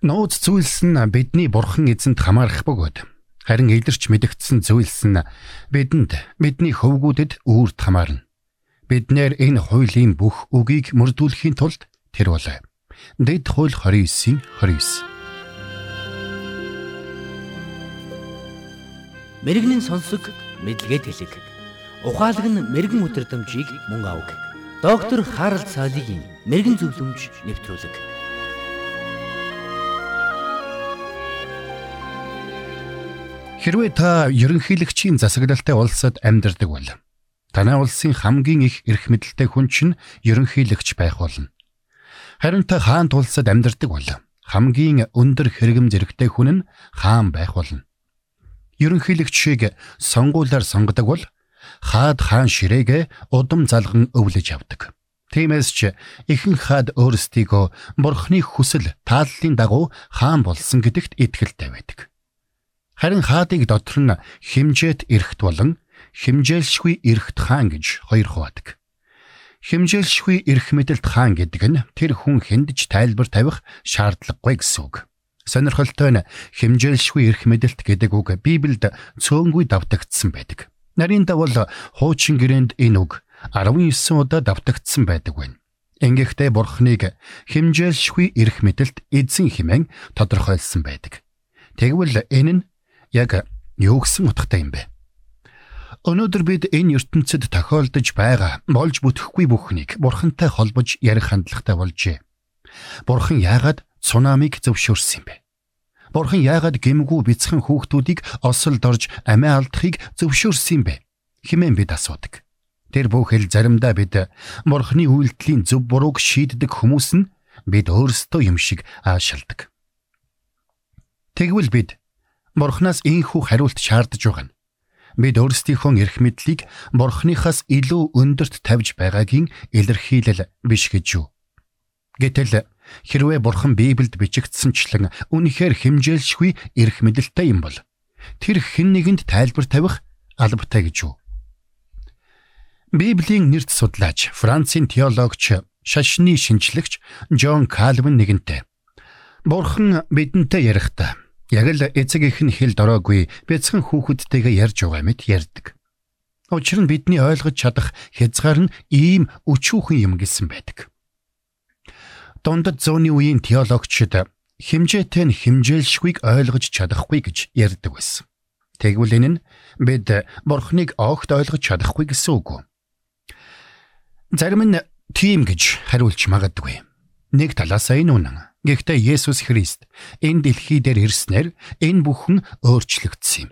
Нууц зүйлс нь бидний бурхан эзэнд хамаарах бөгөөд харин илэрч мэдэгдсэн зүйлс нь бидэнд бидний хөвгүүдэд үүрд хамаарна. Бид нэр энэ хуулийн бүх үгийг мөрдүүлэхийн тулд тэр бол Дэд хууль 29-ийн 29. Мэргэний сонсог мэдлэгэд хэлэг. Ухаалаг нь мэрэгэн өдрөмжийг мөн авг. Доктор Харалт цаалогийн мэрэгэн зөвлөмж нэвтрүүлэг. Хэрвээ та ерөнхийлөгчийн засаглалтай улсад амьдардаг бол танай улсын хамгийн их эрх мэдэлтэй хүн чинь ерөнхийлөгч байх болно. Харин та хаан тулсад амьдардаг бол хамгийн өндөр хэрэгэм зэрэгтэй хүн нь хаан байх болно ерөнхийлөгчийг сонгуулаар сонгодог бол хаад хаан ширээгээ удам залган өвлөж авдаг. Тиймээс ч ихэнх хаад өөрсдийгөө бурхны хүсэл тааллын дагуу хаан болсон гэдэгт итгэлтэй байдаг. Харин хаадыг дотор нь химжээт эрхт болон химжээлшгүй эрхт хаан гэж хоёр хуваадаг. Химжээлшгүй эрх мэдэлт хаан гэдэг нь тэр хүн хэндж тайлбар тавих шаардлагагүй гэсэн үг. Сонирхолтой нь хэмжээлшгүй эрх мэдэлт гэдэг үг Библиэд цөөнгүй давтагдсан байдаг. Нарийн давал хуучин гэрээнд энэ үг 19 удаа давтагдсан байдаг байна. Ингэхдээ бурхныг хэмжээлшгүй эрх мэдэлт эзэн хэмээн тодорхойлсон байдаг. Тэгвэл энэ нь яг юу гэсэн утгатай юм бэ? Өнөөдөр бид энэ ертөнцид тохиолдож байгаа болж бүтэхгүй бүхнийг бурхантай холбож ярих хандлагатай болжээ. Бурхан яагаад цунамиг зөвшөөрсөн юм бэ? Бурхан яагаад гимгүү бяцхан хүүхдүүдийг осолд орж амиа алдахыг зөвшөөрсөн юм бэ? хэмээн бид асуудаг. Тэр бүхэл заримдаа бид Бурханы үйлдэлийн зөв бурууг шийддэг хүмүүс нь бид өөрсдөө юм шиг аашилдаг. Тэгвэл бид Бурханаас ийхүү хариулт шаардж байгаа нь бид өөрсдийнхөө эрх мэдлийг Бурханыхаас илүү өндөрт тавьж байгаагийн илэрхийлэл биш гэж юу? Гэтэл Хэрвээ бурхан Библиэд бичигдсэнчлэн үнэхээр химжээлшгүй эрх мэдэлтэй юм бол тэр хэн нэгэнд тайлбар тавих албатай гэж юу? Библийн нэрд судлаач Францын теологч шашны шинжлэгч Джон Кальвин нэгэнтээ Бурхан бидэнтэй ярихдаа яг л эцэг их нь хэл дороогүй бяцхан хүүхэдтэйгээ ярьж байгаа мэт ярьдаг. Учир нь бидний ойлгож чадах хязгаар нь ийм өчүүхэн юм гэсэн байдаг дундад зууны үеийн теологчид химжээтэй нь химжээлшгүйг ойлгож чадахгүй гэж ярьдаг байсан. Тэгвэл энэ нь бид бурхныг огт ойлгож чадахгүй гэсэн үг? Зарим нь тийм гэж хариулж магадгүй. Нэг талаасаа энэ үнэн. Гэхдээ Есүс Христ энэ дэлхий дээр ирснээр энэ бүхэн өөрчлөгдсөн юм.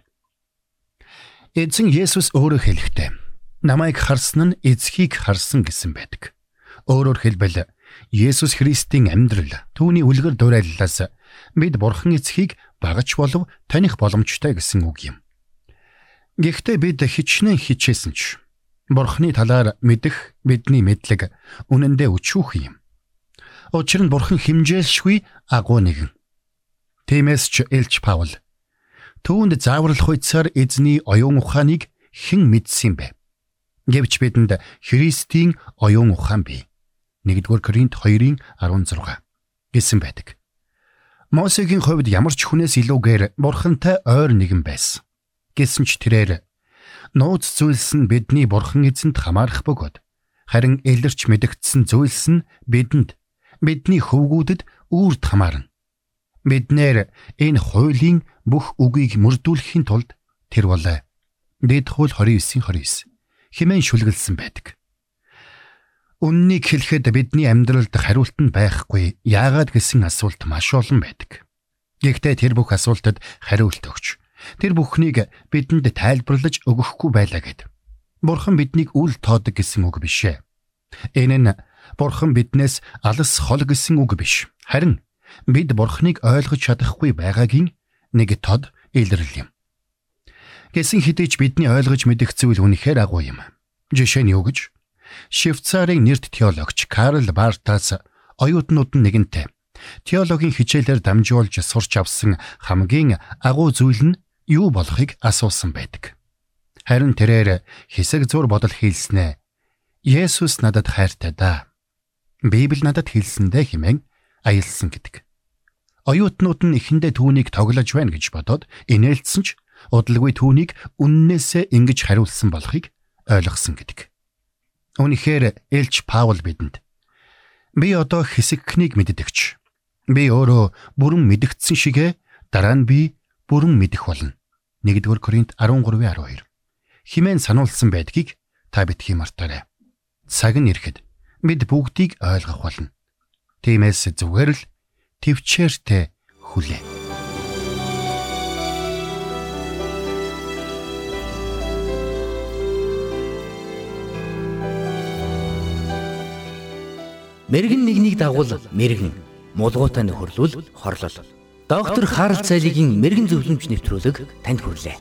Эзэн Есүс өөрөө хэлэхдээ намайг харсан нь эцгийг харсан гэсэн байдаг. Өөрөөр хэлбэл Есүс Христийн амьдрал түүний үлгэр дуурайллаас бид Бурхан эцгийг багаж болов таних боломжтой гэсэн үг юм. Гэхдээ бид хичнээн хичээсэн ч Бурханы талаар мэдэх бидний мэдлэг үнэндээ өчүүх юм. Учир нь Бурхан химжээлшгүй агуу нэгэн. Тиймээс ч Элч Паул түүнд зааварлах үедсээр эзний оюун ухааныг хэн мэдсэн бэ? Гэвч бидэнд Христийн оюун ухаан бий. 1-р Коринт 2-ын 16 гэсэн байдаг. Мосегийн хувьд ямар ч хүнээс илүүгээр бурхантай ойр нэгэн байсан. Гэсэн ч тэрээр нууц зүйлс нь бидний бурхан эзэнд хамаарах бөгөөд харин илэрч мэдэгдсэн зүйлс нь бидэнд бидний хөвгүүдэд үүрд хамаарна. Бид нэр энэ хуулийн бүх үгийг мөрдүүлэхийн тулд тэр болоо. Дэд хууль 29-29 хэмээн шүлгэлсэн байдаг. Үннийг хэлэхэд бидний амьдралд хариулт нь байхгүй. Яагаад гэсэн асуулт маш олон байдаг. Гэхдээ тэр бүх асуултад хариулт өгч тэр бүхнийг бидэнд тайлбарлаж өгөхгүй байлаа гэд. Бурхан биднийг үл тоодог гэсэн үг биш ээ. Энэ нь Бурхан биднээс алс хол гэсэн үг биш. Харин бид Бурханыг ойлгож чадахгүй байгаагийн нэг тод илрэл юм. Гэсэн хэдий ч бидний ойлгож мэдэх зүйл үнэхээр агуу юм. Жишээ нь юу гэж? Швейцарын нэрд теологч Карл Бартас оюутнууд нэгэнтэй теологийн хичээлээр дамжуулж сурч авсан хамгийн агуу зүйл нь юу болохыг асуусан байдаг. Харин тэрээр хэсэг зур бодол хийлснэ. Есүс надад хайртай да. Библи надад хэлсэндээ хэмээн аялсан гэдэг. Оюутнууд нь эхэндээ түүнийг тоглож байна гэж бодоод инээлдсэн ч удалгүй түүнийг үннээсээ ингэж хариулсан болохыг ойлгосон гэдэг. Үнэхээр Элч Паул бидэнд би одоо хэсэгхнийг мэддэгч. Би өөрөө бүрэн мэдгдсэн шигэ дараа нь би бүрэн мэдэх болно. 1-р Коринт 13:12. Химэн сануулсан байдгийг та битгий мартаарай. Цаг нь ирэхэд бид бүгдийг ойлгох болно. Тиймээс зүгээр л төвчээртэй хүлээ. Мэргэн нэгнийг дагуул мэргэн, мулгуутай нөхөрлөл хорлол. Доктор Харалт цайлигийн мэрэгэн зөвлөмж нэвтрүүлэг танд хүрэлээ.